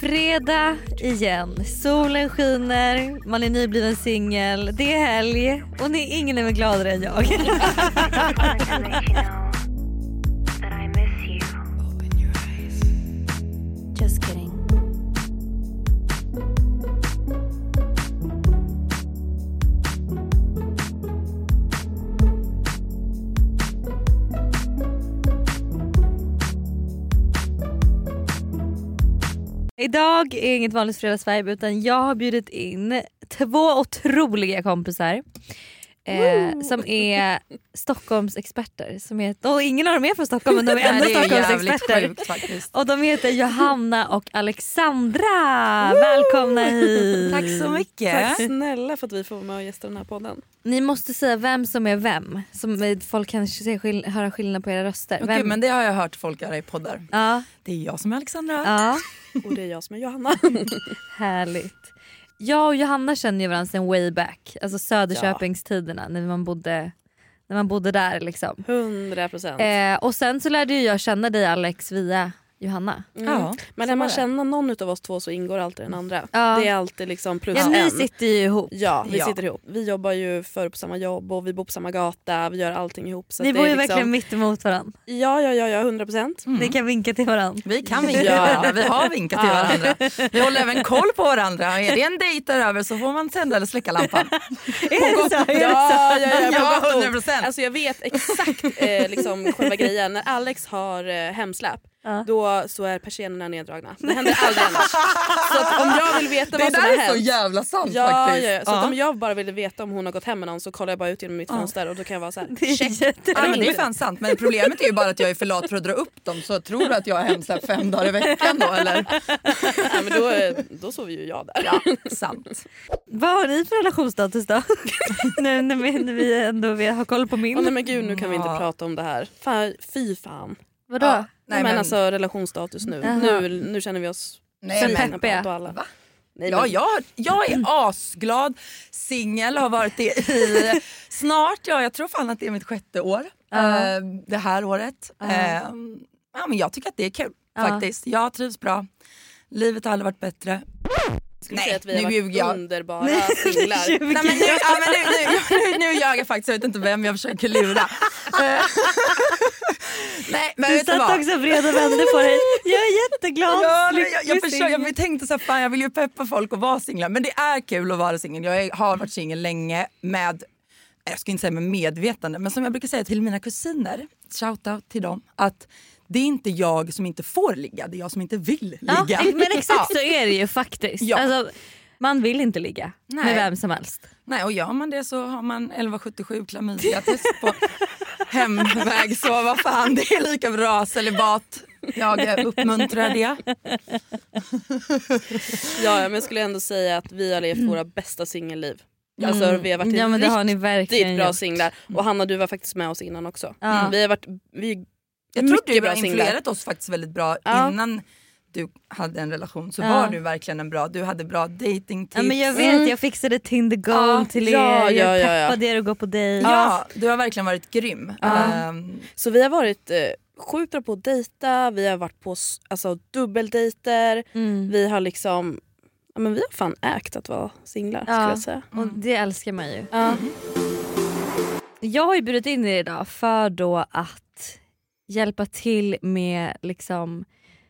fredag igen. Solen skiner, man är nybliven singel, det är helg och ni, ingen är väl gladare än jag. Idag är inget vanligt fredagsvibe utan jag har bjudit in två otroliga kompisar. Eh, som är Stockholms experter. Som är, och ingen av dem är från Stockholm men de är ändå Nej, det är Stockholms jävligt experter. sjukt faktiskt. Och de heter Johanna och Alexandra. Välkomna hit. Tack så mycket. Tack snälla för att vi får vara med och gästa den här podden. Ni måste säga vem som är vem. Som folk kan se skill- höra skillnad på era röster. Vem? men det har jag hört folk göra i poddar. Ja, Det är jag som är Alexandra. ja, Och det är jag som är Johanna. härligt. Jag och Johanna känner ju varandra sen way back. Alltså Söderköpingstiderna när man bodde, när man bodde där liksom. 100 procent. Eh, och sen så lärde jag känna dig Alex via Johanna. Mm. Ja, Men när man känner någon av oss två så ingår alltid den andra. Ja. Det är alltid liksom plus Ja, ni en. sitter ju ihop. Ja, vi Ja. sitter ihop. Vi jobbar ju för på samma jobb och vi bor på samma gata. Vi gör allting ihop. Så Ni bor ju liksom... verkligen mitt emot varandra. Ja, ja, ja, ja 100 procent. Mm. Ni kan vinka till varandra. Vi kan vinka till varandra, vi har vinkat till varandra. Vi håller även koll på varandra. Är det en dejt där över så får man tända eller släcka lampan. Är det så? Ja, ja, ja, Ja, på gott och 100%. ont. Alltså jag vet exakt eh, liksom, själva grejen. När Alex har eh, hemsläp Ja. då så är persiennerna neddragna. Det händer aldrig annars. Så att om jag vill veta Det vad som där har är så hänt jävla sant Ja, faktiskt. ja, ja. Så att Ja. om jag bara ville veta om hon har gått hem med någon så kollar jag bara ut genom mitt fönster och då kan jag vara så här, Det är check. jätte- Ja, men det är fan sant men problemet är ju bara att jag är för lat för att dra upp dem så tror du att jag är hemsläpp fem dagar i veckan då eller? Ja, men då, då sover ju jag där. Ja, sant. Vad har ni för relationsstatus då? nu när vi, när vi ändå vi har koll på Åh, nej min. men gud nu kan vi inte prata om det här. Fan, fy fan. Vadå? Ja. Nej, men, alltså relationsstatus nu. Jaha. nu. Nu känner vi oss Nej, men, peppiga. alla. Va? Nej, Ja, men- jag, jag är asglad, singel, har varit det i snart, ja jag tror fan att det är mitt sjätte år Ja. eh, det här året. Ja. Eh, ja, men jag tycker att det är kul Ja. faktiskt. Jag trivs bra, livet har aldrig varit bättre. skulle Nej, nu har ljuger jag. underbara Nej, singlar. Nej, men nu, ja, men nu, nu, nu, nu ljög jag faktiskt, jag vet inte vem jag försöker lura. Nej men Du satt vad? också bred och vände på dig. Jag är jätteglad. Ja, jag, jag, försöker, jag tänkte så här, fan jag vill ju peppa folk att vara singlar men det är kul att vara singel. Jag har varit singel länge med, jag ska inte säga med medvetande, men som jag brukar säga till mina kusiner, shoutout till dem, att det är inte jag som inte får ligga, det är jag som inte vill Ja, ligga. men exakt så är det ju faktiskt. Ja. Alltså, man vill inte ligga med Nej. vem som helst. Nej, och gör man det så har man 1177 klamydia-test på hemväg så vad fan det är lika bra celibat. Jag uppmuntrar det. Ja, men jag skulle ändå säga att vi har levt våra bästa singelliv. Alltså, vi har varit Ja men det har ni verkligen bra gjort. singlar. Och Hanna du var faktiskt med oss innan också. Ja. Vi har varit vi, Jag tror du bra har singlar. influerat oss faktiskt väldigt bra Ja. innan du hade en relation så Ja. var du verkligen en bra, du hade bra datingtips. Ja, men jag vet, Mm. jag fixade Tinder Gold Ja, till er, ja, ja, jag ja, ja. peppade er att gå på dejt. Ja, du har verkligen varit grym. Ja. Ehm, Så vi har varit eh, sjukt bra på att dejta, vi har varit på alltså, dubbeldejter. Mm. Vi har liksom, ja, men vi har fan ägt att vara singlar Ja. skulle jag säga. Och det älskar man ju. Ja. Jag har ju bjudit in er idag för då att hjälpa till med liksom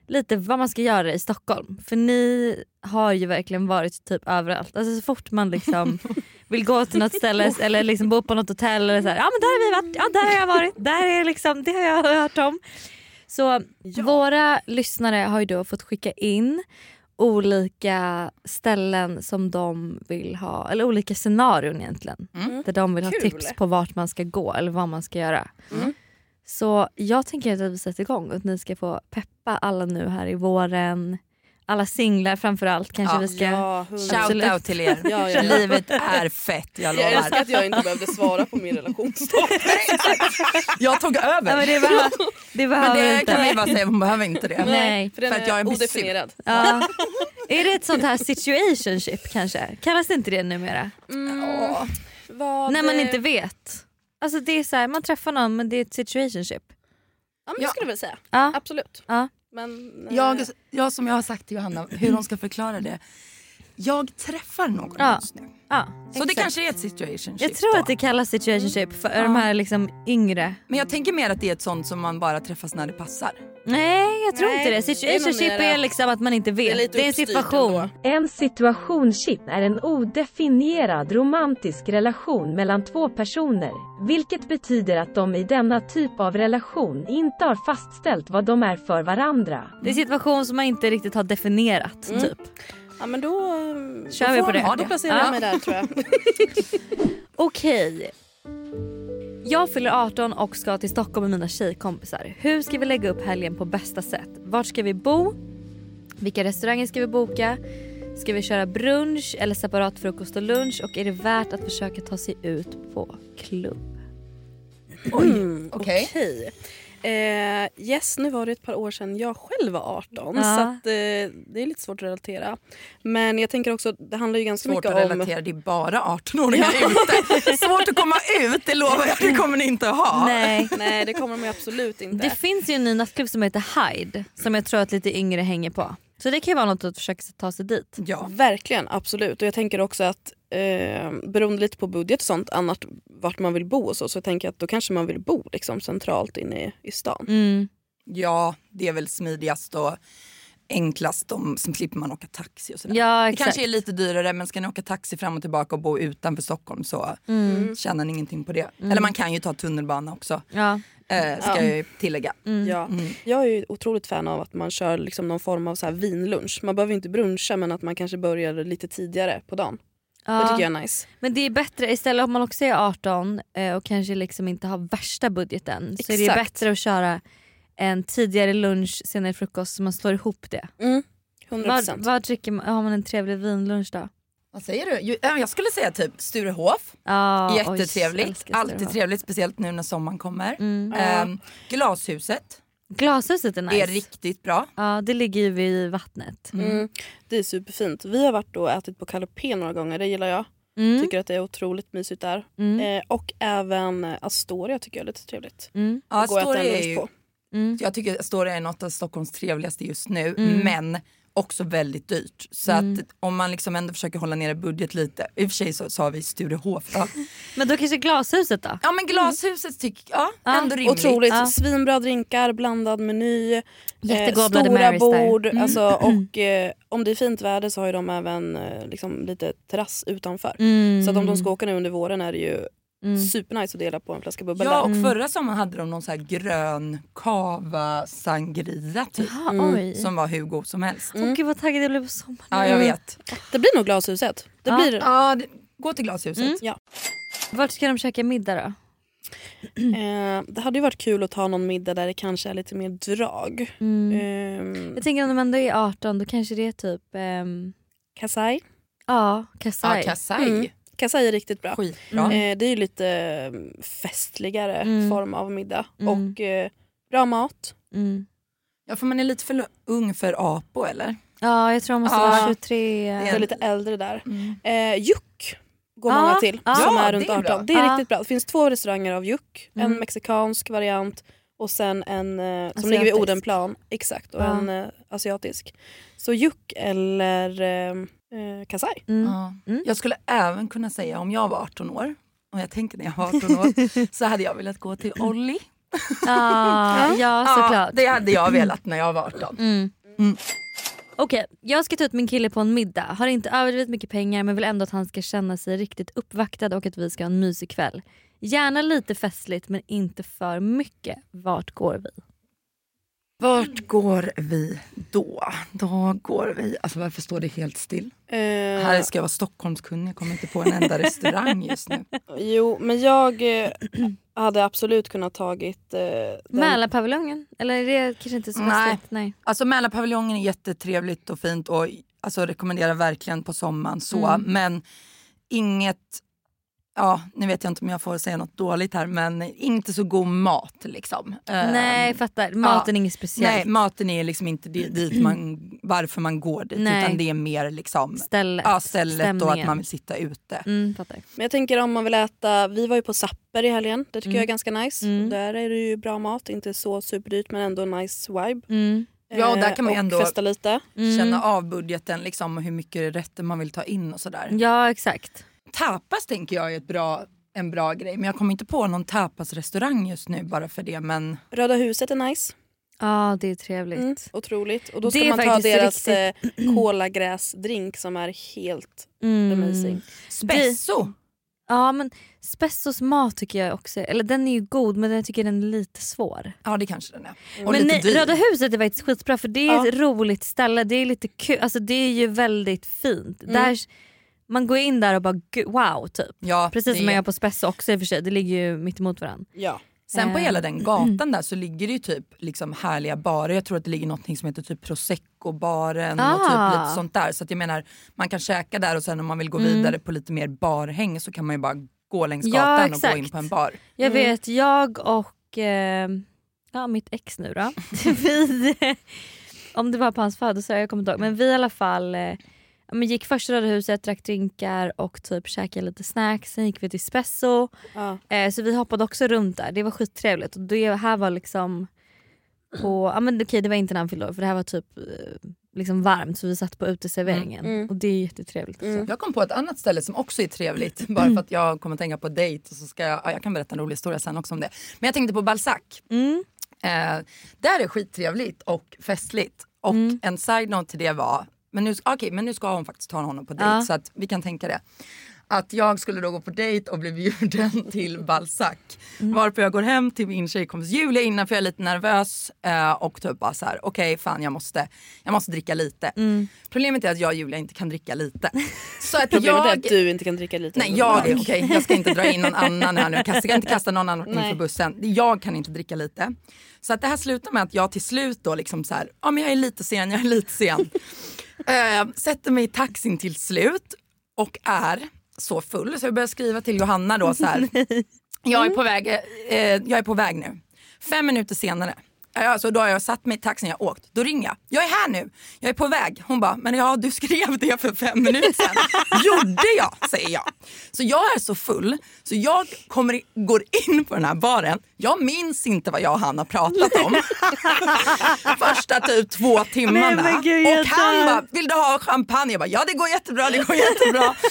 lite vad man ska göra i Stockholm. För ni har ju verkligen varit typ överallt. Alltså så fort man liksom vill gå till något ställe eller liksom bo på något hotell eller så här, ja men där har vi varit, ja där har jag varit, där är liksom, det har jag hört om. Så våra lyssnare har ju då fått skicka in olika ställen som de vill ha, eller olika scenarion egentligen. Mm. Där de vill ha Kul. tips på vart man ska gå eller vad man ska göra. Mm. Så jag tänker att vi sätter igång och att ni ska få peppa alla nu här i våren. Alla singlar framförallt kanske Ja. vi ska... Ja, hundra. Absolut. Shout out till er. Ja, ja, ja. Livet är fett, jag Jag älskar lovar. att jag inte behövde svara på min relationsstatus. Jag tog över. Men det behöver, det Men behöver det inte. kan vi bara säga, hon behöver inte det. Nej. För den För att jag är odefinierad. Ja. Är det ett sånt här situationship kanske? Kallas det inte det numera? Mm, När man inte vet. Alltså det är så här, man träffar någon men det är ett situationship. Ja men det Ja. skulle jag väl säga. Ja. Absolut. Ja. Men, eh, Jag, jag som jag har sagt till Johanna hur hon ska förklara det. Jag träffar någon Ja. just nu. Ja, Så det exakt. kanske är ett situationship Jag tror då. att det kallas situationship för de här liksom yngre. Men jag tänker mer att det är ett sånt som man bara träffas när det passar. Nej jag tror Nej, inte det. det är Situationship mera- är liksom att man inte det är vet. Det är en situation. ändå. En situationship är en odefinierad romantisk relation mellan två personer, vilket betyder att de i denna typ av relation inte har fastställt vad de är för varandra. Det är en situation som man inte riktigt har definierat Mm. typ. Ja men då, Kör då vi på de det. ha Då placerar Ja. jag mig där tror jag. Okej. Jag fyller 18 och ska till Stockholm med mina tjejkompisar. Hur ska vi lägga upp helgen på bästa sätt? Vart ska vi bo? Vilka restauranger ska vi boka? Ska vi köra brunch eller separat frukost och lunch? Och är det värt att försöka ta sig ut på klubb? Mm, okej. okej. Eh, yes, nu var det ett par år sedan jag själv var 18 Ja. så att, eh, det är lite svårt att relatera. Men jag tänker också, det handlar ju ganska Svårt att mycket om... relatera, det är bara 18-åringar ute. Svårt att komma ut, det lovar jag, det kommer ni inte ha. Nej. Nej det kommer de ju absolut inte. Det finns ju en ny nattklubb som heter Hyde som jag tror att lite yngre hänger på. Så det kan ju vara något att försöka ta sig dit. Ja. Verkligen, absolut. Och jag tänker också att eh, beroende lite på budget och sånt, annat vart man vill bo och så, så tänker jag att då kanske man vill bo liksom, centralt inne i, i stan. Mm. ja, det är väl smidigast och enklast om, så slipper man åka taxi och sådär. Ja Det exakt. kanske är lite dyrare men ska ni åka taxi fram och tillbaka och bo utanför Stockholm så Mm. tjänar ni ingenting på det. Eller man kan ju ta tunnelbana också, Ja. eh, ska Ja. jag ju tillägga. Mm. Ja. Mm. Jag är ju otroligt fan av att man kör liksom någon form av så här vinlunch. Man behöver inte bruncha men att man kanske börjar lite tidigare på dagen. Det Ja. tycker jag är nice. Men det är bättre istället om man också är 18 eh, och kanske liksom inte har värsta budgeten så är det Exakt. bättre att köra en tidigare lunch, senare frukost så man slår ihop det. Mm. 100%. Vad, vad dricker man, har man en trevlig vinlunch då? Vad säger du? Ja, Jag skulle säga typ Sturehof, oj, jättetrevligt. älskar Alltid trevligt, speciellt nu när sommaren kommer. Mm. Ehm, glashuset Glashuset är nice. är riktigt bra. Ja det ligger ju vid vattnet. Mm. Det är superfint. Vi har varit och ätit på Calopé några gånger, det gillar jag. Mm. Tycker att det är otroligt mysigt där. Mm. Eh, och även Astoria tycker jag är lite trevligt. Mm. Ja, Astoria är ju, på. Mm. jag tycker Astoria är något av Stockholms trevligaste just nu Mm. men också väldigt dyrt. Så Mm. att om man liksom ändå försöker hålla nere budget lite, i och för sig så sa vi Sturehof då. Men då kanske glashuset då? Ja men glashuset tycker jag Ja, ändå rimligt. Otroligt. Ja. Svinbra drinkar, blandad meny, eh, stora Marys bord. Mm. Alltså, och eh, om det är fint väder så har ju de även eh, liksom, lite terrass utanför. Mm. Så att om de ska åka nu under våren är det ju Mm. supernice att dela på en flaska bubbel Ja och Mm. förra sommaren hade de någon så här grön kava sangria typ. Jaha, Mm. Som var hur god som helst. Åh gud vad taggad jag blev på sommaren. Ja jag Mm. vet. Det blir nog glashuset. Det Ja. blir, Ja, det, gå till glashuset. Mm. ja. Vart ska de käka middag då? Eh, det hade ju varit kul att ta någon middag där det kanske är lite mer drag. Mm. Eh, Jag tänker om de ändå är 18 då kanske det är typ um, Kasai. ja, Kasai. Ja, Kasai. Mm. Kasai är riktigt bra. Skitbra. Mm. Eh, det är ju lite eh, festligare Mm. form av middag. Mm. Och eh, bra mat. mm. Ja för man är lite för ung för Apo eller? Ja jag tror de måste Ja. vara 23. Jag är lite äldre där. Mm. Eh, Juck går Ja, många till ja. som är runt det är 18. bra. Det är Ja. riktigt bra. Det finns två restauranger av Juck. Mm. En mexikansk variant och sen en eh, som ligger vid. Odenplan. Exakt, och Ja. en eh, asiatisk. Så Juck eller eh, Kasai. Mm. Ja. Mm. Jag skulle även kunna säga om jag var 18 år, och jag tänker när jag var 18 år, så hade jag velat gå till Olli. Ja, ja såklart. det hade jag velat när jag var 18. Mm. Mm. Okej, jag ska ta ut min kille på en middag. Har inte överdrivet mycket pengar men vill ändå att han ska känna sig riktigt uppvaktad och att vi ska ha en mysig kväll. Gärna lite festligt men inte för mycket. Vart går vi? Vart går vi då? Då går vi... Alltså varför står det helt still? Eh, Här ska jag vara Stockholmskunnig, jag kommer inte på en enda restaurang just nu. Jo, men jag eh, hade absolut kunnat tagit... Eh, den, Mälarpaviljongen? Eller är det kanske inte så Nej. Nej. Alltså Mälarpaviljongen är jättetrevligt och fint och alltså, rekommenderar verkligen på sommaren så. Mm. Men inget, ja nu vet jag inte om jag får säga något dåligt här men inte så god mat liksom. Nej Ehm, jag fattar, maten är inget speciellt. Nej maten är liksom inte di- dit man, varför man går dit Nej. utan det är mer liksom Stället, ja, stället och att man vill sitta ute. Mm, fattar. Men jag tänker om man vill äta, vi var ju på Sapper i helgen, det tycker Mm. jag är ganska nice. Mm. Där är det ju bra mat, inte så superdyrt men ändå nice vibe. Mm. Ja, och där kan man ju och ändå- festa lite. Mm. Känna av budgeten liksom, och hur mycket rätter man vill ta in och sådär. Ja exakt. Tapas tänker jag är ett bra, en bra grej men jag kommer inte på någon tapasrestaurang just nu bara för det. Men Röda huset är nice. Ja det är trevligt. Mm, otroligt. Och då ska man ta deras riktigt- eh, kolagräsdrink som är helt Mm. amazing. Spesso! Ja men Spessos mat tycker jag också, eller den är ju god men jag tycker den är lite svår. Ja det kanske den är. Och men lite nej. Röda huset är faktiskt skitbra för det är Ja. ett roligt ställe, det är lite kul, alltså det är ju väldigt fint. Mm. Där, man går in där och bara "Gud, wow typ. Ja, Precis som man gör på Spesso också i och för sig, det ligger ju mitt emot varandra. Ja. Sen på Eh. hela den gatan där så ligger det ju typ liksom härliga barer. Jag tror att det ligger något som heter typ prosecco-baren och Ah. typ lite sånt där. Så att jag menar man kan käka där och sen om man vill gå Mm. vidare på lite mer barhäng så kan man ju bara gå längs Ja, gatan och gå in på en bar. Jag Mm. vet, jag och eh, ja, mitt ex nu då. vi, om det var på hans födelsedag, jag kommer inte ihåg. Men vi i alla fall eh, ja, men gick först till Röda huset, drack drinkar och typ käkade lite snacks. Sen gick vi till Spesso. Ja. Eh, så vi hoppade också runt där. Det var skittrevligt. Och det här var liksom på, ja men okej det var inte när han fyllde år för det här var typ eh, liksom varmt så vi satt på uteserveringen. Mm, mm. Och det är jättetrevligt. Också. Mm. Jag kom på ett annat ställe som också är trevligt. Bara för att jag kommer att tänka på dejt. Och så ska jag, ja, jag kan berätta en rolig historia sen också om det. Men jag tänkte på Balzac. Mm. Eh, där är skittrevligt och festligt. Och Mm. en side-note till det var, men nu, okay, men nu ska hon faktiskt ta honom på dejt Ja. så att vi kan tänka det. Att jag skulle då gå på dejt och bli bjuden till Balzac. Mm. Varpå jag går hem till min tjejkompis Julia innan för jag är lite nervös eh, och typ bara så här: okej fan jag måste, jag måste dricka lite. Mm. Problemet är att jag och Julia inte kan dricka lite. Så att Problemet är jag... att du inte kan dricka lite. Nej jag är okej, jag ska inte dra in någon annan här nu. Jag ska inte kasta någon annan inför bussen. Jag kan inte dricka lite. Så att det här slutar med att jag till slut då liksom så här, ja men jag är lite sen, jag är lite sen. Eh, sätter mig i taxin till slut och är så full så jag börjar skriva till Johanna då så här. Jag är på väg, eh, jag är på väg nu. Fem minuter senare Alltså då har jag satt mig i taxin, jag har åkt. Då ringer jag. Jag är här nu, jag är på väg. Hon bara, men ja du skrev det för fem minuter sedan. Gjorde jag, säger jag. Så jag är så full, så jag kommer, går in på den här baren. Jag minns inte vad jag och han har pratat om. Första typ två timmarna. Nej, gud, jag och han bara, vill du ha champagne? Jag bara, ja det går jättebra, det går jättebra.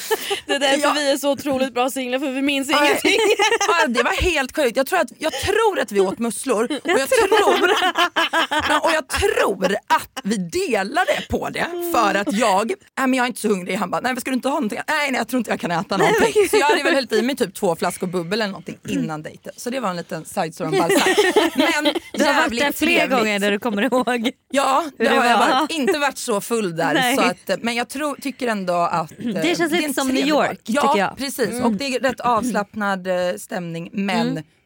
Det är därför Ja. vi är så otroligt bra singlar för vi minns ingenting. ja, det var helt sjukt. Jag tror, att, jag tror att vi åt musslor och jag, tror, och jag tror att vi delade på det för att jag, nej men jag är inte så hungrig. Han bara, nej men ska du inte ha någonting? Nej, nej jag tror inte jag kan äta någonting. Så jag hade väl hällt i mig typ två flaskor bubbel eller någonting innan dejten. Så det var en liten side story om Balzac. Men Du har varit där fler gånger där du kommer ihåg. Ja, det det har jag var. varit. Inte varit så full där. Nej. Så att, men jag tror, tycker ändå att... eh, Det känns lite är en som New York. Ja, precis. Och det är rätt avslappnad eh, stämning men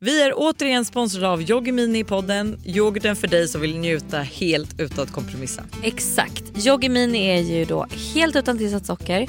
Vi är återigen sponsrade av Yoggi Mini i podden, yoghurten för dig som vill njuta helt utan att kompromissa. Exakt. Yoggi Mini är ju då helt utan tillsatt socker,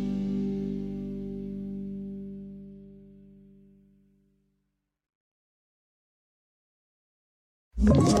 Ett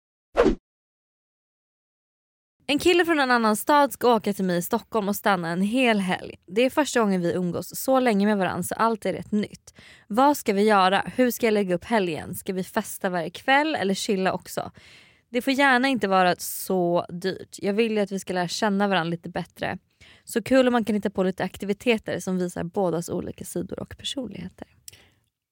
En kille från en annan stad ska åka till mig i Stockholm och stanna en hel helg. Det är första gången vi umgås så länge med varandra så allt är rätt nytt. Vad ska vi göra? Hur ska jag lägga upp helgen? Ska vi festa varje kväll eller chilla också? Det får gärna inte vara så dyrt. Jag vill ju att vi ska lära känna varandra lite bättre. Så kul om man kan hitta på lite aktiviteter som visar bådas olika sidor och personligheter.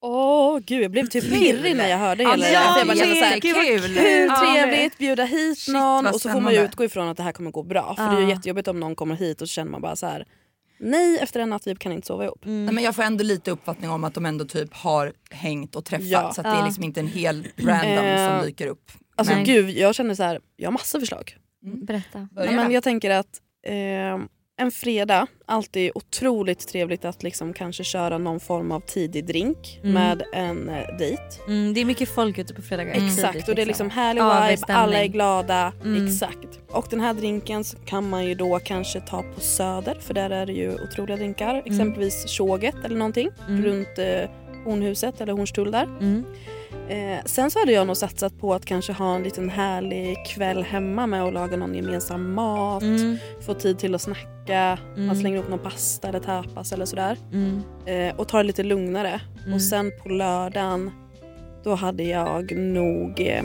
Åh gud jag blev typ pirrig när jag hörde hela det Ja. Jag bara kände så här, jättekul. hur Ja. trevligt, bjuda hit Shit, någon och så får man ju utgå ifrån att det här kommer gå bra. För det är ju Ja. jättejobbigt om någon kommer hit och så känner man bara så här. nej efter en natt vi kan inte sova ihop. Nej, men jag får ändå lite uppfattning om att de ändå typ har hängt och träffats Ja. så att det är Ja. liksom inte en hel random Eh, som dyker upp. Alltså Nej. gud jag känner så här, jag har massa förslag. Berätta. Börja Nej, men jag tänker att eh, en fredag, alltid otroligt trevligt att liksom kanske köra någon form av tidig drink Mm. med en eh, dejt. Mm, det är mycket folk ute på fredagar. Exakt tidigt, och det är liksom härlig Ja, vibe, alla är glada. Mm. Exakt. Och den här drinken kan man ju då kanske ta på Söder för där är det ju otroliga drinkar. Exempelvis Tjoget eller någonting Mm. runt eh, Hornhuset eller Hornstull där. Mm. Eh, sen så hade jag nog satsat på att kanske ha en liten härlig kväll hemma med att laga någon gemensam mat. Mm. Få tid till att snacka. Mm. Man slänger upp någon pasta eller tapas eller sådär. Mm. Eh, och ta det lite lugnare. Mm. Och sen på lördagen då hade jag nog eh,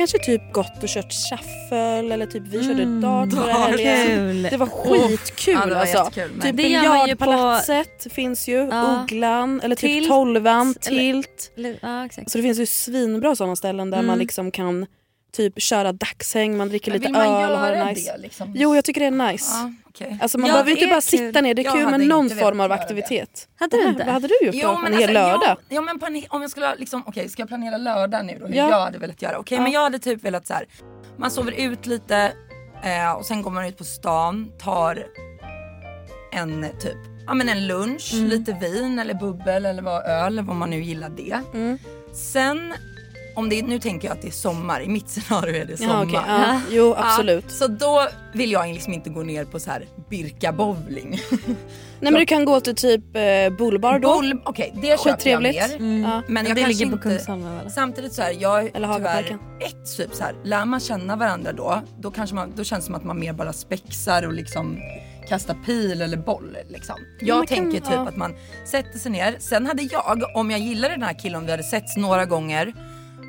kanske typ gått och kört shuffle eller typ vi körde Mm. dart förra helgen. Det var skitkul Ja, det var alltså. Men Typ ju på- biljardpalatset finns ju, Ja. Ugglan eller typ Tilt, Tolvan, Tilt. Eller- Ja. Så det finns ju svinbra sådana ställen där Mm. man liksom kan typ köra dagshäng, man dricker Men lite man öl och har nice. det liksom? Jo jag tycker det är nice. Ja, okej. Alltså man Ja, behöver inte bara kul. sitta ner, det är Jag kul med någon form av aktivitet. Hade du inte? Vad hade du gjort Jo, då? men en hel alltså, lördag? Jo men om jag skulle liksom, okej ska jag planera lördag nu då hur Ja. jag hade velat göra? Okej Ja. men jag hade typ velat så här. man sover ut lite eh, och sen går man ut på stan, tar en typ, ja men en lunch, Mm. lite vin eller bubbel eller vad, öl eller vad man nu gillar det. Mm. Sen, om det, nu tänker jag att det är sommar, i mitt scenario är det sommar. Ja, okej. ja. Jo absolut. Ja, så då vill jag liksom inte gå ner på så här Birka bowling. Nej men du kan gå till typ eh, Bullbar då. Boll, Okej det köper jag mer. Mm. Ja. Men jag det kanske ligger på inte... Samtidigt så här, jag Eller tyvärr, ett typ så här, lär man känna varandra då, då, kanske man, då känns det som att man mer bara spexar och liksom kastar pil eller boll liksom. Jag man kan- tänker typ ja. att man sätter sig ner, sen hade jag, om jag gillade den här killen, om vi hade setts några gånger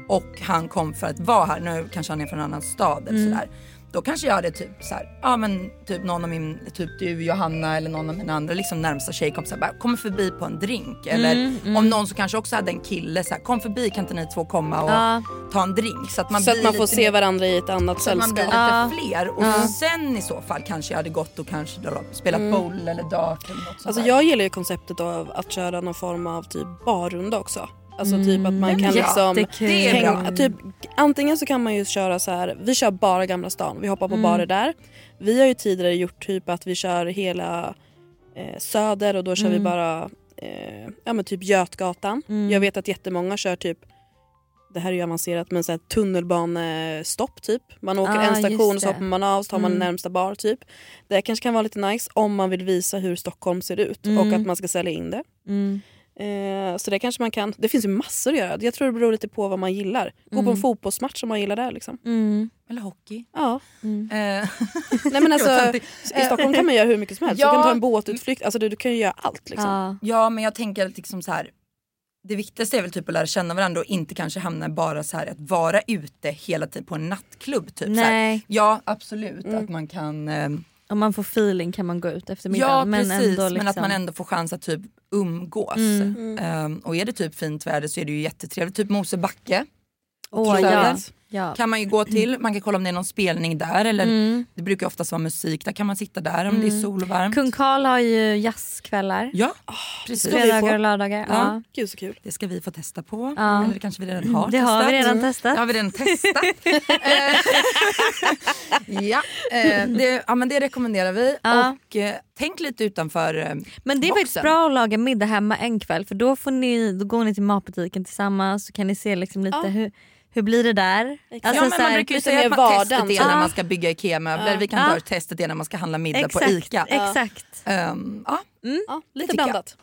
och han kom för att vara här, nu kanske han är från en annan stad eller Mm. sådär. Då kanske jag hade typ så här, ja men typ någon av min, typ du Johanna eller någon av mina andra liksom närmsta tjejkompisar bara kommer förbi på en drink. Eller Mm, om någon som kanske också hade en kille så här, kom förbi kan inte ni två komma och Ja. ta en drink. Så att man, så att man får se mer- varandra i ett annat så att man blir sällskap. lite Ja. fler och Ja. sen i så fall kanske jag hade gått och kanske då, spelat boll eller dart eller något sånt Alltså där. jag gillar ju konceptet av att köra någon form av typ barrunda också. Alltså typ att man Mm, kan liksom. Det är hänga, typ, antingen så kan man ju köra så här, vi kör bara Gamla stan, vi hoppar på Mm. barer där. Vi har ju tidigare gjort typ att vi kör hela eh, Söder och då kör vi Mm. bara eh, ja, men typ Götgatan. Jag vet att jättemånga kör typ det här är ju avancerat men så här tunnelbanestopp typ. Man åker Ah, en station och så hoppar man av så tar man Mm. närmsta bar typ. Det kanske kan vara lite nice om man vill visa hur Stockholm ser ut Mm. och att man ska sälja in det. Mm. Eh, så det kanske man kan. Det finns ju massor att göra. Jag tror det beror lite på vad man gillar. Gå på Mm. en fotbollsmatch om man gillar det. Liksom. Mm. Eller hockey. Ja. Mm. Eh, Nej, men alltså, I Stockholm kan man göra hur mycket som helst. Ja. Du kan ta en båtutflykt. Alltså, du, du kan ju göra allt. Liksom. Ja. Ja men jag tänker liksom så här. Det viktigaste är väl typ att lära känna varandra och inte kanske hamna bara så här att vara ute hela tiden på en nattklubb. Typ, så här. Nej, Ja absolut Mm. att man kan eh, om man får feeling kan man gå ut efter middagen. Ja men precis ändå liksom... men att man ändå får chans att typ umgås. Mm. Ehm, och är det typ fint väder så är det ju jättetrevligt. Typ Mosebacke Åh, Otroligt. ja. Ja. kan man ju gå till. Man kan kolla om det är någon spelning där eller Mm. det brukar oftast vara musik. Där kan man sitta där om det är Mm. sol och varmt. Kung Karl har ju jazzkvällar. Ja precis. Få? Fredagar och lördagar. Ja. Ja. Gud så kul. Det ska vi få testa på. Ja. Eller det kanske vi redan har Det testat. har vi redan Mm. testat. Det har vi redan testat. Ja, eh, det, ja, men det rekommenderar vi. Ja. Och eh, tänk lite utanför eh, Men det är faktiskt bra att laga middag hemma en kväll för då, får ni, då går ni till matbutiken tillsammans så kan ni se liksom lite Ja. hur, hur blir det där. Exakt. ja, men så man brukar ju säga att man testet är när man ska bygga IKEA-möbler. Ja. Vi kan Ja. ta testet är när man ska handla middag exakt, på ICA. exakt. Ehm, ja. Ja, lite jag. blandat.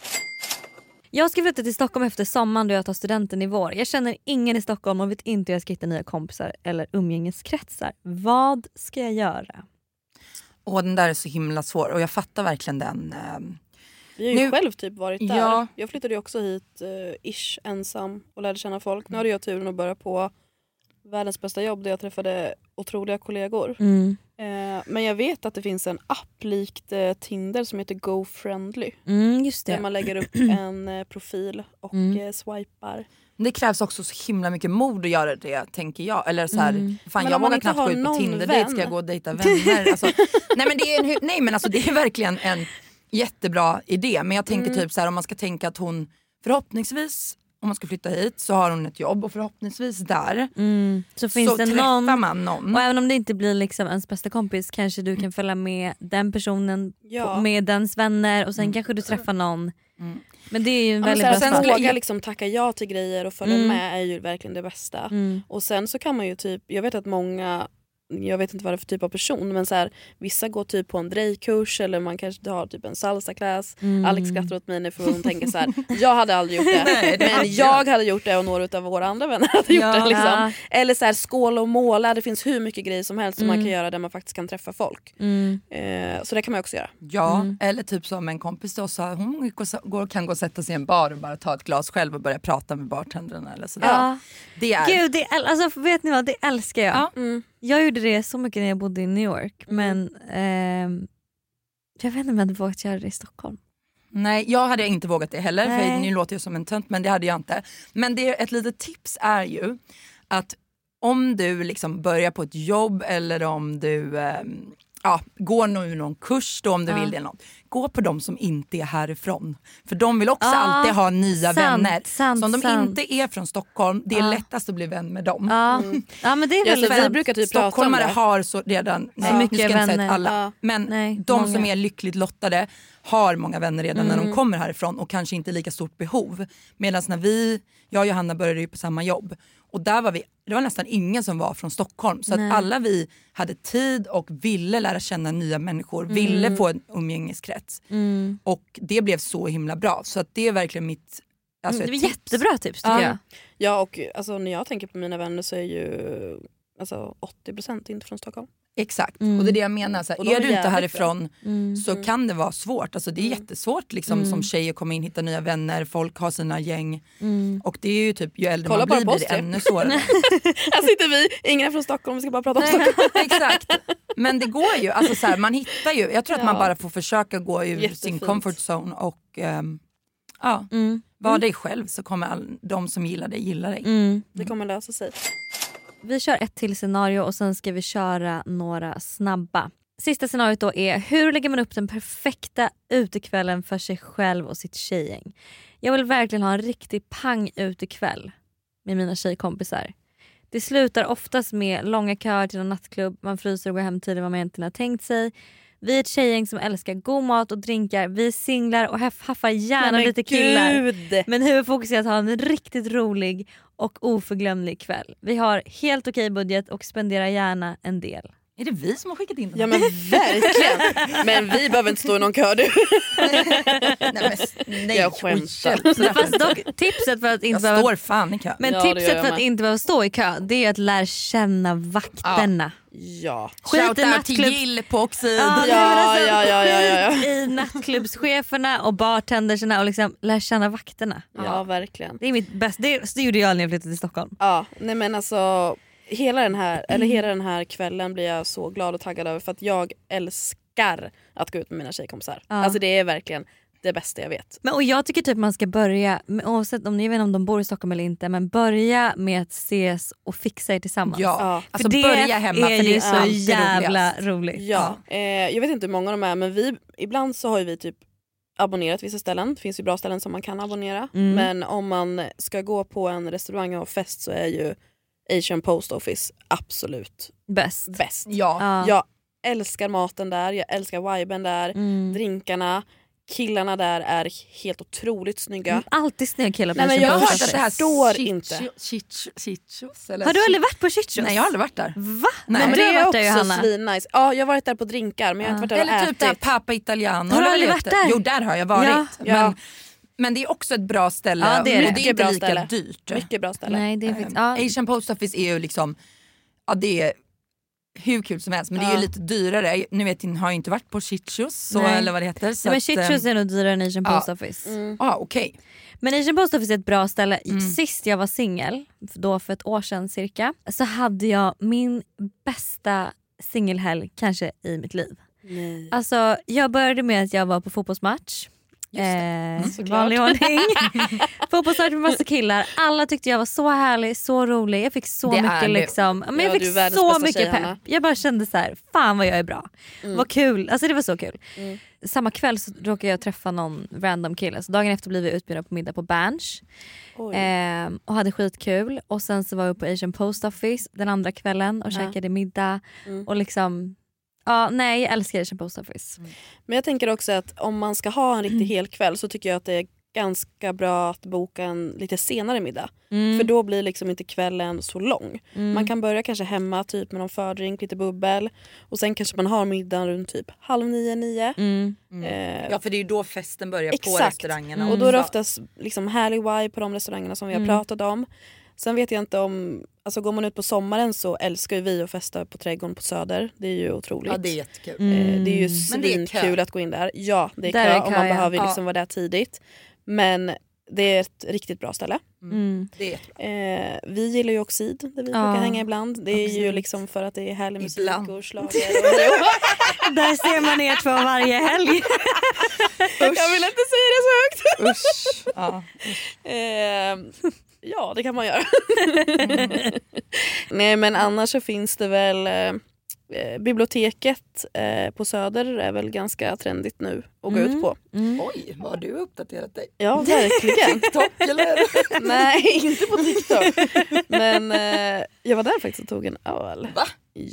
Jag ska flytta till Stockholm efter sommaren då jag tar studenten i vår. Jag känner ingen i Stockholm och vet inte hur jag ska hitta nya kompisar eller umgängeskretsar. Vad ska jag göra? Och den där är så himla svår och jag fattar verkligen den. ehm, Vi har ju Nu- själv typ varit där. Ja. Jag flyttade ju också hit uh, ish ensam och lärde känna folk. Nu hade jag turen att börja på världens bästa jobb där jag träffade otroliga kollegor. Mm. Eh, men jag vet att det finns en app likt eh, Tinder som heter GoFriendly. Mm, just Där man lägger upp en eh, profil och Mm. eh, swipar. Det krävs också så himla mycket mod att göra det tänker jag. Eller så här, Mm. fan Men jag vågar knappt gå ut på någon Tinder vän. ska jag gå och dejta vänner. Alltså, nej, men det är en, nej men alltså det är verkligen en jättebra idé. Men jag tänker Mm. typ så här om man ska tänka att hon förhoppningsvis om man ska flytta hit så har hon ett jobb och förhoppningsvis där Mm. Så finns så det träffar någon man någon. och även om det inte blir liksom ens bästa kompis kanske du kan följa med den personen Ja. på, med dens vänner och sen kanske du träffar någon. Mm. Men det är ju en Ja, väldigt så här, bra sen våga jag- liksom tacka ja till grejer och följa Mm. med är ju verkligen det bästa. Mm. Och sen så kan man ju typ, jag vet att många, jag vet inte vad det är för typ av person men så här, vissa går typ på en drejkurs eller man kanske har typ en salsa-class. Mm. Alex skrattar åt mig nu för hon tänker så här. jag hade aldrig gjort det. Nej, det men jag hade gjort det och några av våra andra vänner hade gjort Ja. det. Liksom. Eller så här, skåla och måla, det finns hur mycket grejer som helst som man Mm. kan göra där man faktiskt kan träffa folk. Mm. Eh, så det kan man också göra. Ja, Mm. eller typ som en kompis då sa, hon går- kan gå och sätta sig i en bar och bara ta ett glas själv och börja prata med bartendrarna eller sådär. Ja. Det är... Gud, det, alltså, vet ni vad, det älskar jag. Ja. Mm. Jag gjorde det så mycket när jag bodde i New York men ehm, jag vet inte om jag hade vågat göra det i Stockholm. Nej jag hade inte vågat det heller Nej. för nu låter jag som en tönt men det hade jag inte. Men det, ett litet tips är ju att om du liksom börjar på ett jobb eller om du ehm, ja, går nu någon kurs då om du Ja. vill det. eller Något. Gå på de som inte är härifrån. För de vill också Ja, alltid ha nya sant, vänner. sant, så om de sant. inte är från Stockholm, det är Ja. lättast att bli vän med dem. Ja, ja men det är Ja, väldigt så vi brukar typ prata om Stockholmare det. har så redan, nej, Så nu mycket ska jag inte säga vänner. alla, Ja. men Nej, de många. som är lyckligt lottade har många vänner redan när Mm. de kommer härifrån och kanske inte lika stort behov. Medan när vi, jag och Johanna började ju på samma jobb och där var vi, det var nästan ingen som var från Stockholm. Så Nej. att alla vi hade tid och ville lära känna nya människor, ville få en umgängeskrets. Mm. Och det blev så himla bra. Så att det är verkligen mitt alltså Mm, det var tips. jättebra tips tycker Ja. jag. Ja och alltså, när jag tänker på mina vänner så är ju alltså, 80% inte från Stockholm. Exakt, Mm. och det är det jag menar. Så här, är du inte härifrån Mm. så kan det vara svårt. Alltså det är Mm. jättesvårt liksom, Mm. som tjej att komma in, hitta nya vänner, folk har sina gäng. Mm. Och det är ju typ, ju äldre Kolla man blir blir det tre. ännu svårare. Här sitter vi, ingen är från Stockholm, vi ska bara prata om Stockholm. Exakt. Men det går ju, alltså så här, man hittar ju, jag tror att man bara får försöka gå ur sin Jättefint. comfort zone och ehm, ja, Mm. vara dig själv så kommer all, de som gillar dig gilla dig. Mm. Det kommer lösa sig. Vi kör ett till scenario och sen ska vi köra några snabba. Sista scenariot då är hur lägger man upp den perfekta utekvällen för sig själv och sitt tjejgäng? Jag vill verkligen ha en riktig pang utekväll med mina tjejkompisar. Det slutar oftast med långa köer till en nattklubb, man fryser och går hem tidigare än vad man egentligen har tänkt sig. Vi är ett tjejgäng som älskar god mat och drinkar, vi är singlar och haff- haffar gärna Men lite killar. Gud. Men huvudfokus är att ha en riktigt rolig och oförglömlig kväll. Vi har helt okej budget och spenderar gärna en del. Är det vi som har skickat in den Ja men verkligen. Men vi behöver inte stå i någon kö du. nej, men, nej, Jag skämtar. Fast dock, tipset för att inte Jag behöva står fan i kö. Men Ja, tipset för att inte behöva stå i kö det är att lära känna vakterna. Ja. Skit i Shoutout till nattklubb. Jill på Oxid. Ja, nej, Ja, alltså, ja, ja, ja, ja, ja. skit i nattklubbscheferna och bartenderserna och liksom lär känna vakterna. ja verkligen. Det är mitt bästa, det, det gjorde jag när jag flyttade till Stockholm. Ja, nej men alltså hela den, här, eller hela den här kvällen blir jag så glad och taggad över för att jag älskar att gå ut med mina tjejkompisar. Ja. Alltså det är verkligen det bästa jag vet. Men, och jag tycker typ man ska börja, med- oavsett om, jag vet inte om de bor i Stockholm eller inte, men börja med att ses och fixa er tillsammans. Ja, Ja. alltså för det börja hemma är för det ju är så jävla roligast. roligt. Ja. Eh, jag vet inte hur många de är men vi, ibland så har ju vi typ abonnerat vissa ställen. Det finns ju bra ställen som man kan abonnera. Mm. Men om man ska gå på en restaurang och ha fest så är ju Asian Post Office absolut Bäst. bäst. Ja. Ja. Jag älskar maten där, jag älskar viben där, Mm. drinkarna, killarna där är helt otroligt snygga. Mm, Alltid snygga killar på Nej, men jag har hört att det här förstår Chicho- inte. Chicho- Chichos, eller Har du aldrig varit på Chichos? Nej jag har aldrig varit där. Va? Nej. Men Men det är där också Johanna. svinnice. Ja, jag har varit där på drinkar men jag har inte varit där och Eller typ där ätit. Papa Italiano. Har du aldrig varit där? Jo där har jag varit. Ja. Men, Ja. Men det är också ett bra ställe Ja, det är och det. det är inte bra lika ställe. dyrt. Mycket bra ställe. Nej, det är faktiskt, ja. Asian Post Office är ju liksom, ja det är hur kul som helst men det är ju lite dyrare. Nu vet jag, har jag inte varit på Chichos så, Nej. eller vad det heter. Så Nej, men att, Chichos ehm, är nog dyrare än Asian. Post Office. Mm. ah, okej. Men Asian Post Office är ett bra ställe. Mm. Sist jag var singel, då för ett år sedan cirka, så hade jag min bästa singelhelg kanske i mitt liv. Nej. Alltså jag började med att jag var på fotbollsmatch. Eh, Såklart. vanlig ordning. Fotbollsmatch med massa killar. Alla tyckte jag var så härlig, så rolig. Jag fick så Det mycket liksom, men Ja, jag fick så mycket tjej, pepp. Hanna. Jag bara kände så här, fan vad jag är bra. Mm. Vad kul, alltså det var så kul. Mm. Samma kväll så råkade jag träffa någon random kille så dagen efter blev vi utbjudna på middag på Berns. Ehm, och hade skitkul och sen så var vi på Asian Post Office den andra kvällen och Ja. käkade middag Mm. och liksom Ja, nej jag älskar Asian Post Office. Men jag tänker också att om man ska ha en Mm. riktig helkväll så tycker jag att det är ganska bra att boka en lite senare middag. Mm. För då blir liksom inte kvällen så lång. Mm. Man kan börja kanske hemma typ med någon fördrink, lite bubbel och sen kanske man har middagen runt typ halv nio, nio. Mm. Eh, Ja för det är ju då festen börjar på Exakt. restaurangerna. Och då är det Så- oftast liksom härlig vibe på de restaurangerna som vi har Mm. pratat om. Sen vet jag inte om, alltså går man ut på sommaren så älskar ju vi att festa på Trädgården på Söder. Det är ju otroligt. Ja det är jättekul. Eh, Det är ju kö. svinkul att gå in där. Ja det är Där kö är och man ja. behöver ju Ja. liksom vara där tidigt. Men det är ett riktigt bra ställe. Mm. Det är. Eh, vi gillar ju Oxid där vi Ja. brukar hänga ibland. Det är ju Absolut. liksom för att det är härlig musik Ibland. och schlager. och- Där ser man er två varje helg. Jag vill inte säga det så högt. Usch. Ja. Eh, ja, det kan man göra. Nej, men annars så finns det väl eh, eh, biblioteket eh, på Söder är väl ganska trendigt nu att gå Mm. ut på. Mm. Oj vad har du uppdaterat dig? Ja, verkligen. TikTok eller? Nej, inte på TikTok. Men eh, jag var där faktiskt och tog en öl. Va?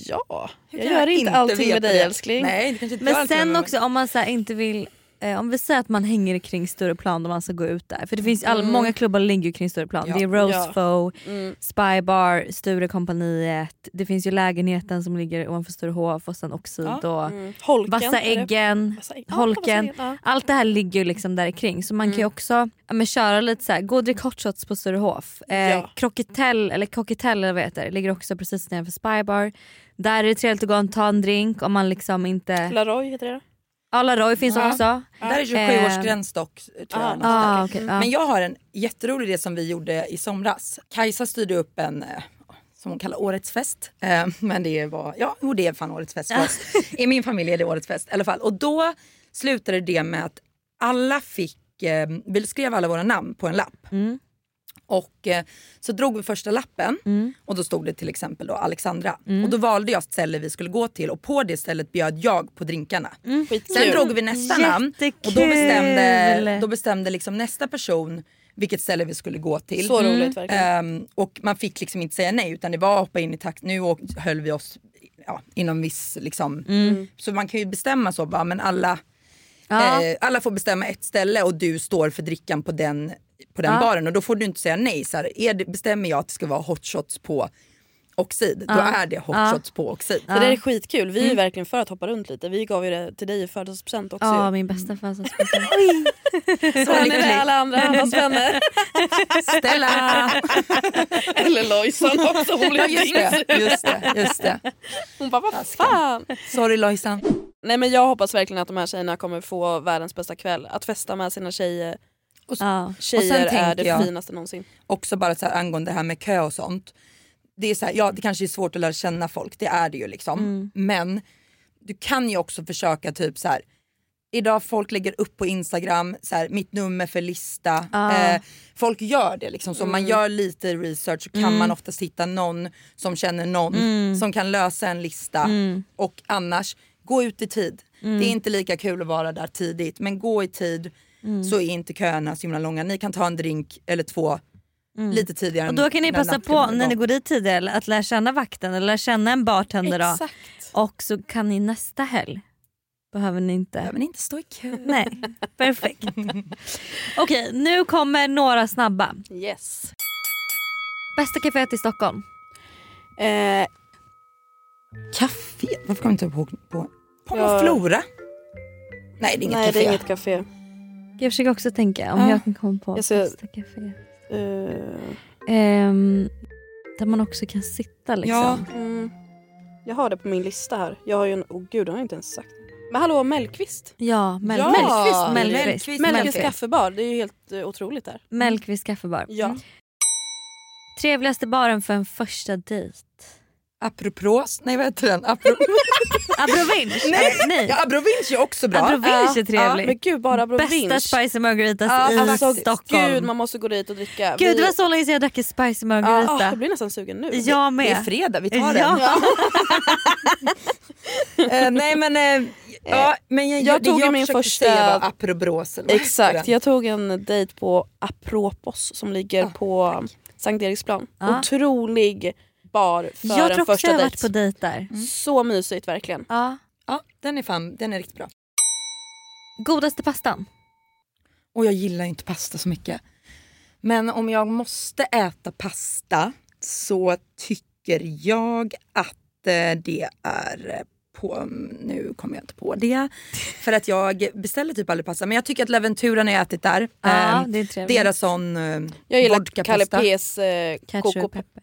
Ja, jag gör inte allting med dig det? älskling. Nej, Men sen också om man så här inte vill eh, om vi säger att man hänger kring Stureplan och man ska gå ut där. För det finns all, Mm. många klubbar ligger kring Stureplan. Ja. Det är Rosefo, Mm. Spybar, Sturekompaniet. Det finns ju lägenheten som ligger ovanför Sturehof och sen Oxid och Mm. Holken. Vassa äggen. Vassa ägg- ja, Holken. Äggen, Allt det här ligger ju liksom där kring så man kan ju Mm. också ja, men köra lite så här, gå och drick hot shots på Sturehof. Eh, Ja. Croquetell, eller Cockatell eller vad det heter, ligger också precis nedanför Spybar. Där är det trevligt att gå och ta en drink om man liksom ja. inte... Laroy heter det. Alla Roy finns Ja. också. Där är Eh, 27-årsgräns dock. Tror jag, ah, okay, ja. Men jag har en jätterolig idé som vi gjorde i somras. Kajsa styrde upp en eh, som hon kallar årets fest. Eh, Men det var, ja jo, det är fan årets fest. I min familj är det årets fest i alla fall. Och då slutade det med att alla fick, eh, vi skrev alla våra namn på en lapp. Mm. Och eh, så drog vi första lappen Mm. och då stod det till exempel då Alexandra. Och då valde jag ett ställe vi skulle gå till och på det stället bjöd jag på drinkarna. Sen Skitkul. drog vi nästa namn och då Jättekul. bestämde, då bestämde liksom nästa person vilket ställe vi skulle gå till. Så roligt verkligen. Ehm, och man fick liksom inte säga nej utan det var hoppa in i takt. Nu och höll vi oss ja, inom viss liksom. Mm. Så man kan ju bestämma så bara men alla, Ja. eh, alla får bestämma ett ställe och du står för drickan på den på den Ja. baren och då får du inte säga nej. Så här, är det, bestämmer jag att det ska vara hot shots på Oxid, då är det hot Ja. shots på Oxid. Så det är skitkul. Vi är Mm. verkligen för att hoppa runt lite. Vi gav ju det till dig i födelsedagspresent också. Ja, min bästa födelsedagspresent. Så han är med alla andra hans vänner. Stella! Eller Lojsan också. Hon blev just, det, just det, just det. Hon bara, vad fan. Sorry Lojsan. Nej men jag hoppas verkligen att de här tjejerna kommer få världens bästa kväll. Att festa med sina tjejer. Ja. Tjejer är tänker det finaste någonsin. Också bara så här, angående det här med kö och sånt. Det är så här, ja det kanske är svårt att lära känna folk, det är det ju liksom. Mm. Men du kan ju också försöka typ så här. Idag folk lägger upp på Instagram så här, mitt nummer för lista. Ah. Eh, folk gör det liksom. Så om man gör lite research så kan Mm. man oftast hitta någon som känner någon som kan lösa en lista. Mm. Och annars, gå ut i tid. Det är inte lika kul att vara där tidigt men gå i tid Mm. så är inte köerna så himla långa. Ni kan ta en drink eller två lite tidigare. Mm. Och då kan ni passa på när ni går dit tidigare att lära känna vakten eller lära känna en bartender. Då. Exakt. Och så kan ni nästa helg, behöver ni inte... Behöver ni inte stå i kö. Nej, perfekt. Okej, nu kommer några snabba. Yes. Bästa kaféet i Stockholm? Eh, Café? Varför kommer jag inte ihåg på? På Ja. Flora? Nej det är inget nej café. det är inget café. Jag försöker också tänka om Ja. jag kan komma på Jag ser- bästa kafé. Eh, Ehm, där man också kan sitta liksom. Ja. mm, jag har det på min lista här. Jag har ju en, oh gud, det har jag inte ens sagt. Men hallå Mellqvist. Ja, Mel- Ja, Mellqvist. Mellqvist. Mellqvist. Mellqvist kaffebar, det är ju helt eh, otroligt där. Mellqvist kaffebar. Ja. Trevligaste baren för en första dejt? Apropos, nej vad heter den? Apro... Abrovinch? nej! Nej. Ja, Abrovinch är också bra. Abrovinch är trevlig. Men gud bara Abrovinch. Bästa spicy margaritas Ja, i Alltså, Stockholm. Gud man måste gå dit och dricka. Gud Vi- det var så länge sedan jag drack en spicy Ah, margarita. jag blir nästan sugen nu. jag Det är med. fredag, vi tar Ja. den. Eh, nej men, eh, ja, men jag, jag tog jag min första- säga var Aprobros. Exakt, jag tog en dejt på Apropos som ligger Ah, på Sankt Eriksplan. Ja. Otrolig bar för Jag tror en också första jag har dejt. varit på dejt där. Så mysigt verkligen. Ja. Ja, den är fan, den är riktigt bra. Godaste pastan? Och jag gillar inte pasta så mycket. Men om jag måste äta pasta så tycker jag att eh, det är eh, på, nu kommer jag inte på det, för att jag beställer typ aldrig pasta. Men jag tycker att Leventuran har jag ätit där. Ja, Eh, det är trevligt. deras sån eh, Jag gillar. Kalle P's eh.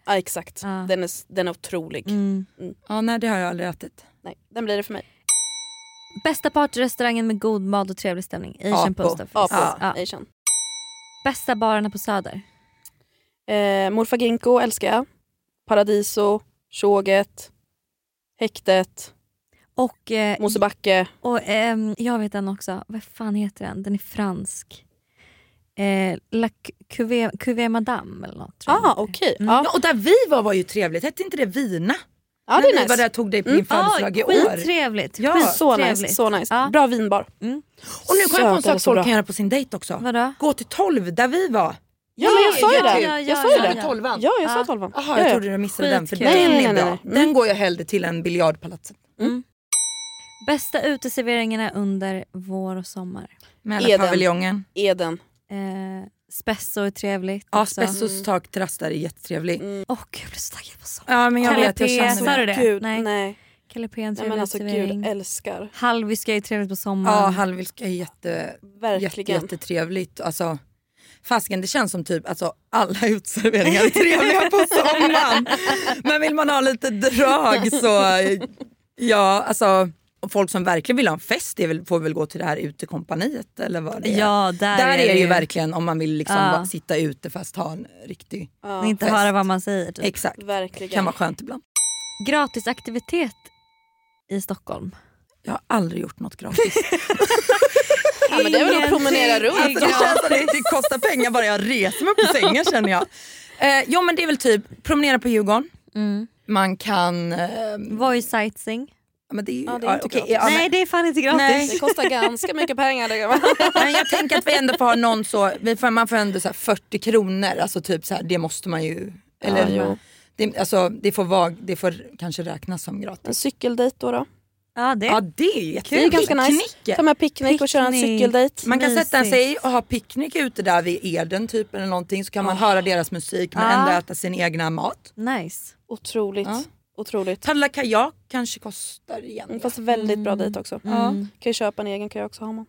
Ja, exakt, Ja. den, är, den är otrolig. Mm. Ja, nej det har jag aldrig ätit. Nej, den blir det för mig. Bästa partyrestaurangen med god mat och trevlig stämning? Asian Apo. Post Office. Apo, Ja. Asian. Bästa barerna på Söder? Eh, Morfar Ginkgo älskar jag. Paradiso, Tjoget, Häktet, Och, eh, Mosebacke. och ehm, jag vet den också. Vad fan heter den? Den är fransk. Eh, La Cuvée, Cuvée Madame eller något. jag Ah, okej. Mm. Ja. Ja, och där vi var var ju trevligt, hette inte det Vina? ja, det När är vi nice. var där och tog dig på din födelsedag i år. Skittrevligt. Ja, Så nice, så nice. Ja. Bra vinbar. Och nu kom jag på en sak folk bra. kan göra på sin dejt också. Vadå? Gå till 12 där vi var. Ja, men jag sa ju ja, det. ja, jag ja, sa ju ja, det. ja. Tolvan. Ja, jag Ja. sa tolvan. Jaha, Ja, jag ja. trodde du missade den för den är bra. Den går jag hellre till än biljardpalatset. Bästa uteserveringarna under vår och sommar? Mälarpaviljongen. Eden. Eh, Spesso är trevligt. Ja, också. Spessos takterrass där är jättetrevlig. Mm. Åh gud jag blir så taggad på sommar. Ja men jag vet, jag känner det. det? Gud, Nej. nej. Calipé är en trevlig men alltså gud, älskar. Halviska är trevligt på sommaren. Ja, Hallwylska är jätte, jätte, Verkligen. jättetrevligt. Alltså, fasken det känns som typ alltså, alla uteserveringar är trevliga på sommaren. Men vill man ha lite drag så ja alltså folk som verkligen vill ha en fest väl, får väl gå till det här utekompaniet eller vad det är. Ja, där, Där är det ju verkligen om man vill liksom Ja. bara sitta ute fast ha en riktig... Ja, Inte fest. höra vad man säger. Typ. Exakt, verkligen. kan vara skönt ibland. Gratisaktivitet i Stockholm. Jag har aldrig gjort något gratis. ja, men det är väl att promenera runt. Alltså, det känns att det kostar pengar bara jag reser mig upp på sängen känner jag. Eh, jo men det är väl typ promenera på Djurgården. Mm. Man kan... Eh, Voice sightseeing. Men det är, Ja, det är inte okej, gratis. ja, men- Nej det är fan inte gratis. Nej. Det kostar ganska mycket pengar. Men jag tänker att vi ändå får ha någon så, vi får, man får ändå så här 40 kronor, alltså typ så här, det måste man ju, eller Ja, det, alltså, det, får vara, det får kanske räknas som gratis. En cykeldejt då? då? Ja det. Ja det är ju Det är ganska nice. Picknick. Ta med picknick och köra en Picknick. cykeldejt. Man kan sätta Mysigt. sig och ha picknick ute där vid Eden typ eller någonting så kan man höra deras musik men Ja. ändå äta sin egna mat. Nice. Otroligt. Ja. Otroligt. Paddla kajak kanske kostar igen. Mm, Fast väldigt bra dejt också. Ja. Kan ju köpa en egen kajak så har man.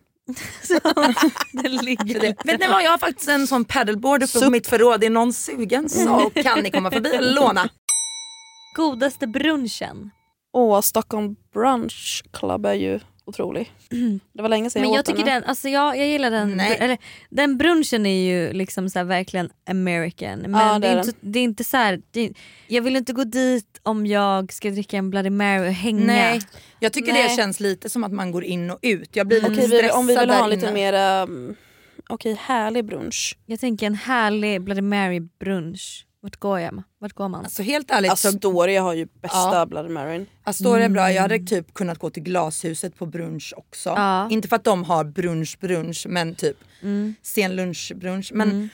Det ligger Det. Vet ni vad, jag har faktiskt en sån paddleboard uppe på mitt förråd. Är någon sugen så kan ni komma förbi och låna. Godaste brunchen. Åh, Stockholm Brunch Club är ju otrolig. Det var länge sedan Men jag, jag åt tycker den. den, alltså jag, jag gillar den, Nej. eller, den brunchen är ju liksom så här verkligen American. Men Ja, det, det är är inte, det är inte så här, det, jag vill inte gå dit om jag ska dricka en Bloody Mary och hänga. Nej, jag tycker det Nej. känns lite som att man går in och ut. Jag blir lite Okej, vi, stressad om vi vill ha lite mer um, okej, härlig brunch. Jag tänker en härlig Bloody Mary brunch. Vart går jag? Vart går man? Alltså helt ärligt Astoria har ju bästa Ja. Bloody Maryn. Astoria är bra. Jag hade typ kunnat gå till glashuset på brunch också. Ja. Inte för att de har brunch brunch men typ sen lunchbrunch. Men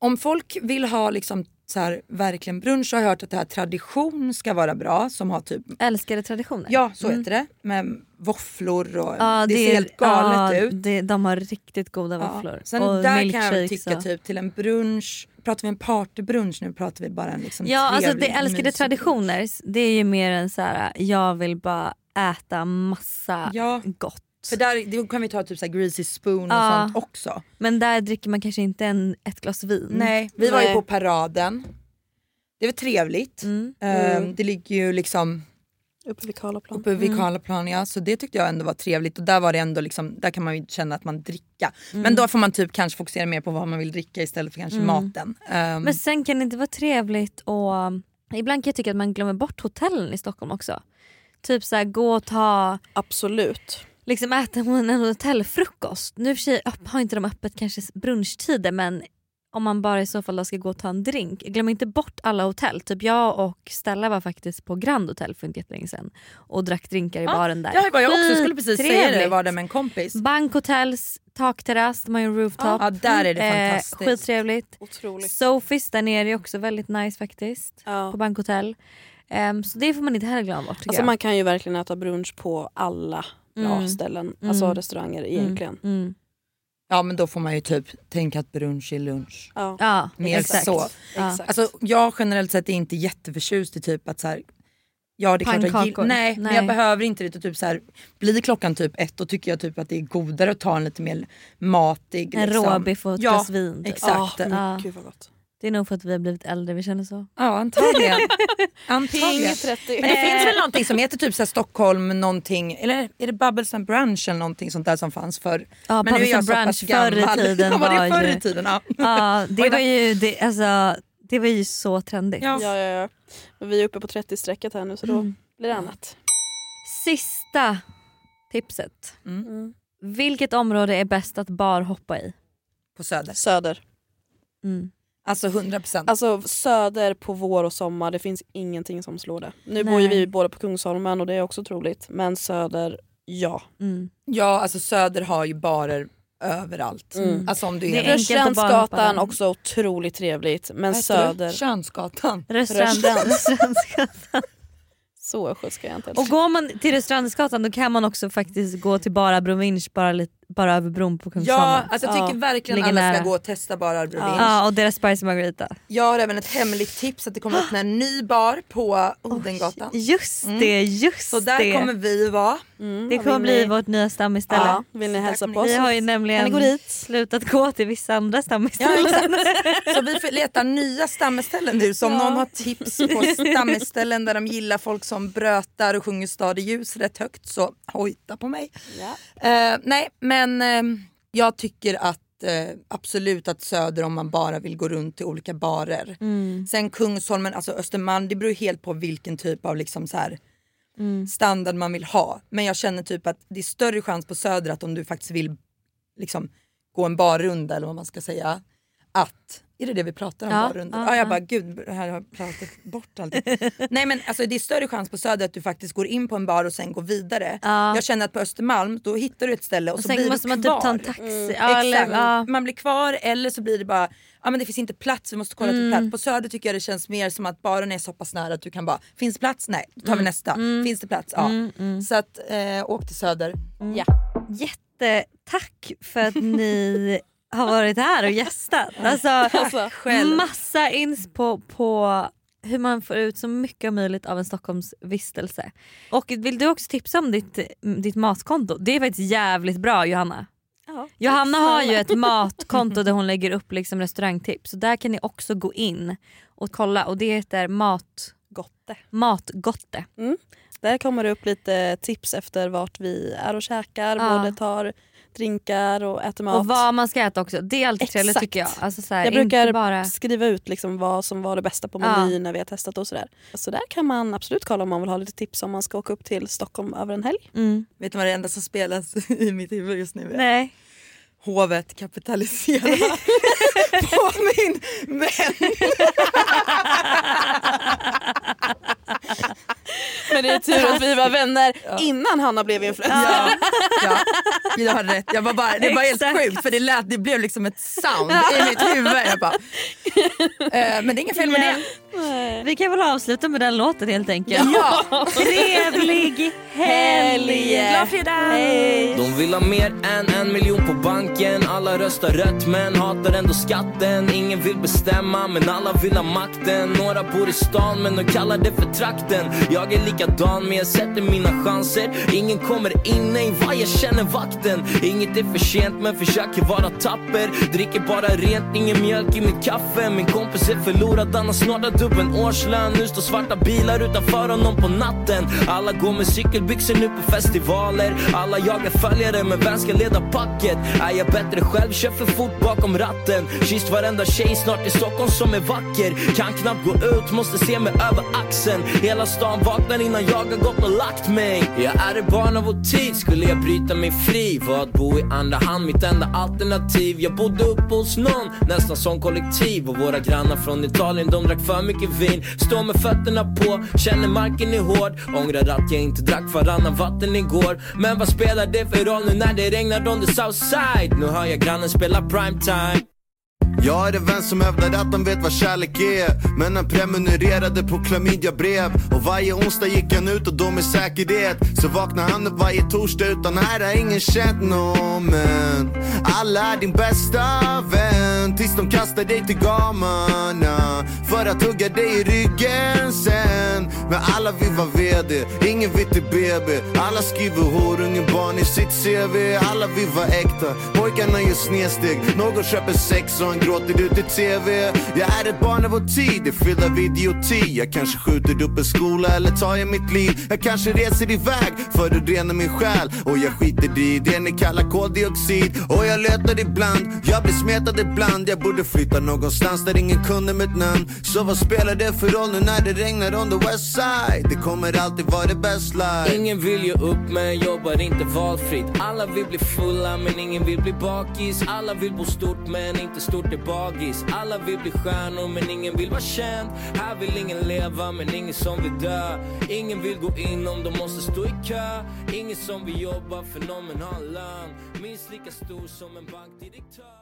om folk vill ha liksom så här, verkligen brunch så har jag hört att det här tradition ska vara bra som har typ Älskade traditioner. Ja så heter det. Med våfflor och Ja, det, ser helt galet ja, ut. Det, de har riktigt goda Ja. våfflor. Sen och där kan jag tycka typ till en brunch. Pratar vi en partybrunch nu pratar vi bara en liksom Ja alltså det älskade mysig traditioner det är ju mer än så här. jag vill bara äta massa Ja. gott. För där då kan vi ta typ så här greasy spoon och Ja. sånt också. Men där dricker man kanske inte en, ett glas vin. Nej, vi var ju på paraden. Det var trevligt. Mm. Ehm, Det ligger ju liksom Uppe vid Karlaplan. uppe vid Karlaplan ja, så det tyckte jag ändå var trevligt och där var det ändå liksom, där kan man ju känna att man dricka. Men då får man typ kanske fokusera mer på vad man vill dricka istället för kanske maten. Ehm, Men sen kan det inte vara trevligt och ibland kan jag tycka att man glömmer bort hotellen i Stockholm också. Typ så här, gå och ta, Absolut. liksom äta en hotellfrukost. Nu för sig har inte de öppet kanske brunchtider men om man bara i så fall ska gå och ta en drink. Glöm inte bort alla hotell. Typ jag och Stella var faktiskt på Grand Hotel för inte jättelänge sedan och drack drinkar i baren där. Ja, vad jag också skulle precis säga det, var det med en kompis. Bankhotels takterrass, de har ju en rooftop. Ja, där är det fantastiskt. Skittrevligt. Otroligt. Sofis där nere är också väldigt nice faktiskt. Ja. På bankhotell. Ehm, så det får man inte heller glömma bort Alltså jag. man kan ju verkligen äta brunch på alla bra Mm. ställen. Mm. Alltså restauranger egentligen. Mm. Ja men då får man ju typ tänka att brunch är lunch. Ja. Ja, Mer exakt. så. Ja. Exakt. Alltså jag generellt sett är inte jätteförtjust i typ att så här, Ja det är klart jag Pannkakor. gillar, nej, men Nej. jag behöver inte det. Typ så här, blir klockan typ ett då tycker jag typ att det är godare att ta en lite mer matig. En liksom. råbiff och ett Ja, glas vin. Typ. exakt. Men Ja. Gud vad gott. Det är nog för att vi har blivit äldre, vi känner så. Ja antagligen. Antagligen. 30. Men det finns väl någonting som heter typ så här Stockholm någonting, eller är det Bubbles and Brunch eller någonting sånt där som fanns förr? Ja, Men nu är Bubbles jag and så Brunch förr i tiden Ja, var var det förr i tiden? Ja. Ja, det var ju, det, alltså, det var ju så trendigt. Ja. Ja, ja, ja. Vi är uppe på 30-strecket här nu så då Mm. blir det annat. Sista tipset. Mm. Vilket område är bäst att barhoppa i? På Söder. Söder. Mm. Alltså 100%. Alltså söder på vår och sommar, det finns ingenting som slår det. Nu bor ju Nej. vi båda på Kungsholmen och det är också otroligt. Men söder, ja. Mm. Ja alltså Söder har ju barer överallt. Mm. Alltså om du Det är... är enkelt att bara hoppa Rörstrandsgatan också otroligt trevligt. Men Vad heter det? söder, Könsgatan. Restaurang, Restaurangsgatan. så östgötsk ska jag inte Och går man till Restaurangsgatan då kan man också faktiskt gå till Bara Brovinch bara, lite, bara över bron på Kungsholmen. Ja, alltså jag tycker Ja, verkligen ligger alla nära. ska gå och testa barer bredvid. Ja, och deras spicy margarita. Jag har även ett hemligt tips att det kommer öppna en ny bar på Odengatan. Just Mm. det, just Så där det. kommer vi vara. Mm, det kommer vill bli ni- vårt nya stammisställe. Ja, vill ni hälsa på oss? Vi har ju Kan nämligen gå dit? slutat gå till vissa andra stammisställen. Ja, exakt. Så vi får leta nya stammeställen nu. Så om någon har tips på stammeställen där de gillar folk som brötar och sjunger stad i ljus rätt högt så hojta på mig. Ja. Eh, nej men eh, jag tycker att eh, absolut att Söder om man bara vill gå runt till olika barer. Mm. Sen Kungsholmen, alltså Östermalm, det beror helt på vilken typ av liksom så här, Mm. standard man vill ha. Men jag känner typ att det är större chans på Söder att om du faktiskt vill liksom, gå en barrunda eller vad man ska säga. Att Är det det vi pratar om? Ja, bara under? ja, Ja, jag ja. bara gud, här har jag pratat bort allting. Nej men alltså det är större chans på Söder att du faktiskt går in på en bar och sen går vidare. Ja. Jag känner att på Östermalm då hittar du ett ställe och, Och så blir måste du man kvar. typ ta en taxi. Exakt. Ja, eller. Man blir kvar eller så blir det bara Ja men det finns inte plats, vi måste kolla Mm. till plats. På Söder tycker jag det känns mer som att baren är så pass nära att du kan bara, finns plats? Nej, då tar vi Mm. nästa. Finns det plats? Ja. Så att eh, åk till Söder. Ja. Jättetack för att ni har varit här och gästat. Alltså, Alltså, massa inspo på hur man får ut så mycket som möjligt av en Stockholmsvistelse. Och vill du också tipsa om ditt, ditt matkonto? Det är faktiskt jävligt bra Johanna. Ja, Johanna har ju ett matkonto där hon lägger upp liksom restaurangtips. Så där kan ni också gå in och kolla och det heter mat, Gotte. Matgotte. Där kommer det upp lite tips efter vart vi är och käkar. Ja. Både tar drinkar och äter mat. Och vad man ska äta också. Det är alltid trevligt tycker jag. Alltså så här, jag brukar inte bara... skriva ut liksom vad som var det bästa på Ja. menyn när vi har testat och sådär. Så där kan man absolut kolla om man vill ha lite tips om man ska åka upp till Stockholm över en helg. Mm. Vet du vad det enda som spelas i mitt huvud just nu är? Nej. Hovet kapitaliserar på min vän. Men det är tur att vi var vänner innan Hanna blev influencer. Ja, ja, har rätt. Jag var bara, det var helt sjukt för det, lät, det blev liksom ett sound i mitt huvud. Jag bara, eh, men det är inget fel med det. Vi kan väl avsluta med den låten helt enkelt. Ja. Trevlig helg! Glad fredag! De vill ha mer än en miljon på banken Alla röstar rött men hatar ändå skatten Ingen vill bestämma men alla vill ha makten Några bor i stan men de kallar det för trakten Jag är likadan men jag sätter mina chanser. Ingen kommer in, nej vad? Jag känner vakten. Inget är för sent men försöker vara tapper. Dricker bara rent, ingen mjölk i mitt kaffe. Min kompis är förlorad, han har snart upp en årslön. Nu står svarta bilar utanför honom på natten. Alla går med cykelbyxor nu på festivaler. Alla jagar följare men vem ska leda packet? Är jag bättre själv, kör för fort bakom ratten. Kysst varenda tjej snart i Stockholm som är vacker. Kan knappt gå ut, måste se mig över axeln. Hela stan vaknar innan jag har gått och lagt mig. Jag är ett barn av vår tid, skulle jag bryta mig fri? Var att bo i andra hand. Mitt enda alternativ. Jag bodde uppe hos någon, nästan som kollektiv. Och våra grannar från Italien, de drack för mycket vin. Står med fötterna på, känner marken är hård. Ångrar att jag inte drack varannan vatten igår. Men vad spelar det för roll nu när det regnar on the south side? Nu hör jag grannen spela primetime. Jag är en vän som hävdar att han vet vad kärlek är. Men han prenumererade på klamydiabrev Och varje onsdag gick han ut och då med säkerhet. Så vaknar han upp varje torsdag utan här har ingen känt någon Men alla är din bästa vän Tills de kastar dig till gamarna. För att hugga dig i ryggen sen. Men alla vill vara VD, ingen vill till BB Alla skriver horungen barn i sitt CV Alla vill vara äkta, pojkarna gör snedsteg. Någon köper sex och han gråter ut i TV Jag är ett barn av vår tid, det fyller av idioti. Jag kanske skjuter upp en skola eller tar jag mitt liv. Jag kanske reser iväg för att rena min själ. Och jag skiter i det ni kallar koldioxid. Och jag letar ibland, jag blir smetad ibland. Jag borde flytta någonstans där ingen kunde mitt namn. Så vad spelar det för roll nu när det regnar on the west side? Det kommer alltid vara det best life. Ingen vill ge upp men jobbar inte valfritt. Alla vill bli fulla men ingen vill bli bakis. Alla vill bo stort men inte stort är bagis. Alla vill bli stjärnor men ingen vill vara känd. Här vill ingen leva men ingen som vill dö. Ingen vill gå in om de måste stå i kö. Ingen som vill jobba för någon men ha en lön. Minst lika stor som en bankdirektör.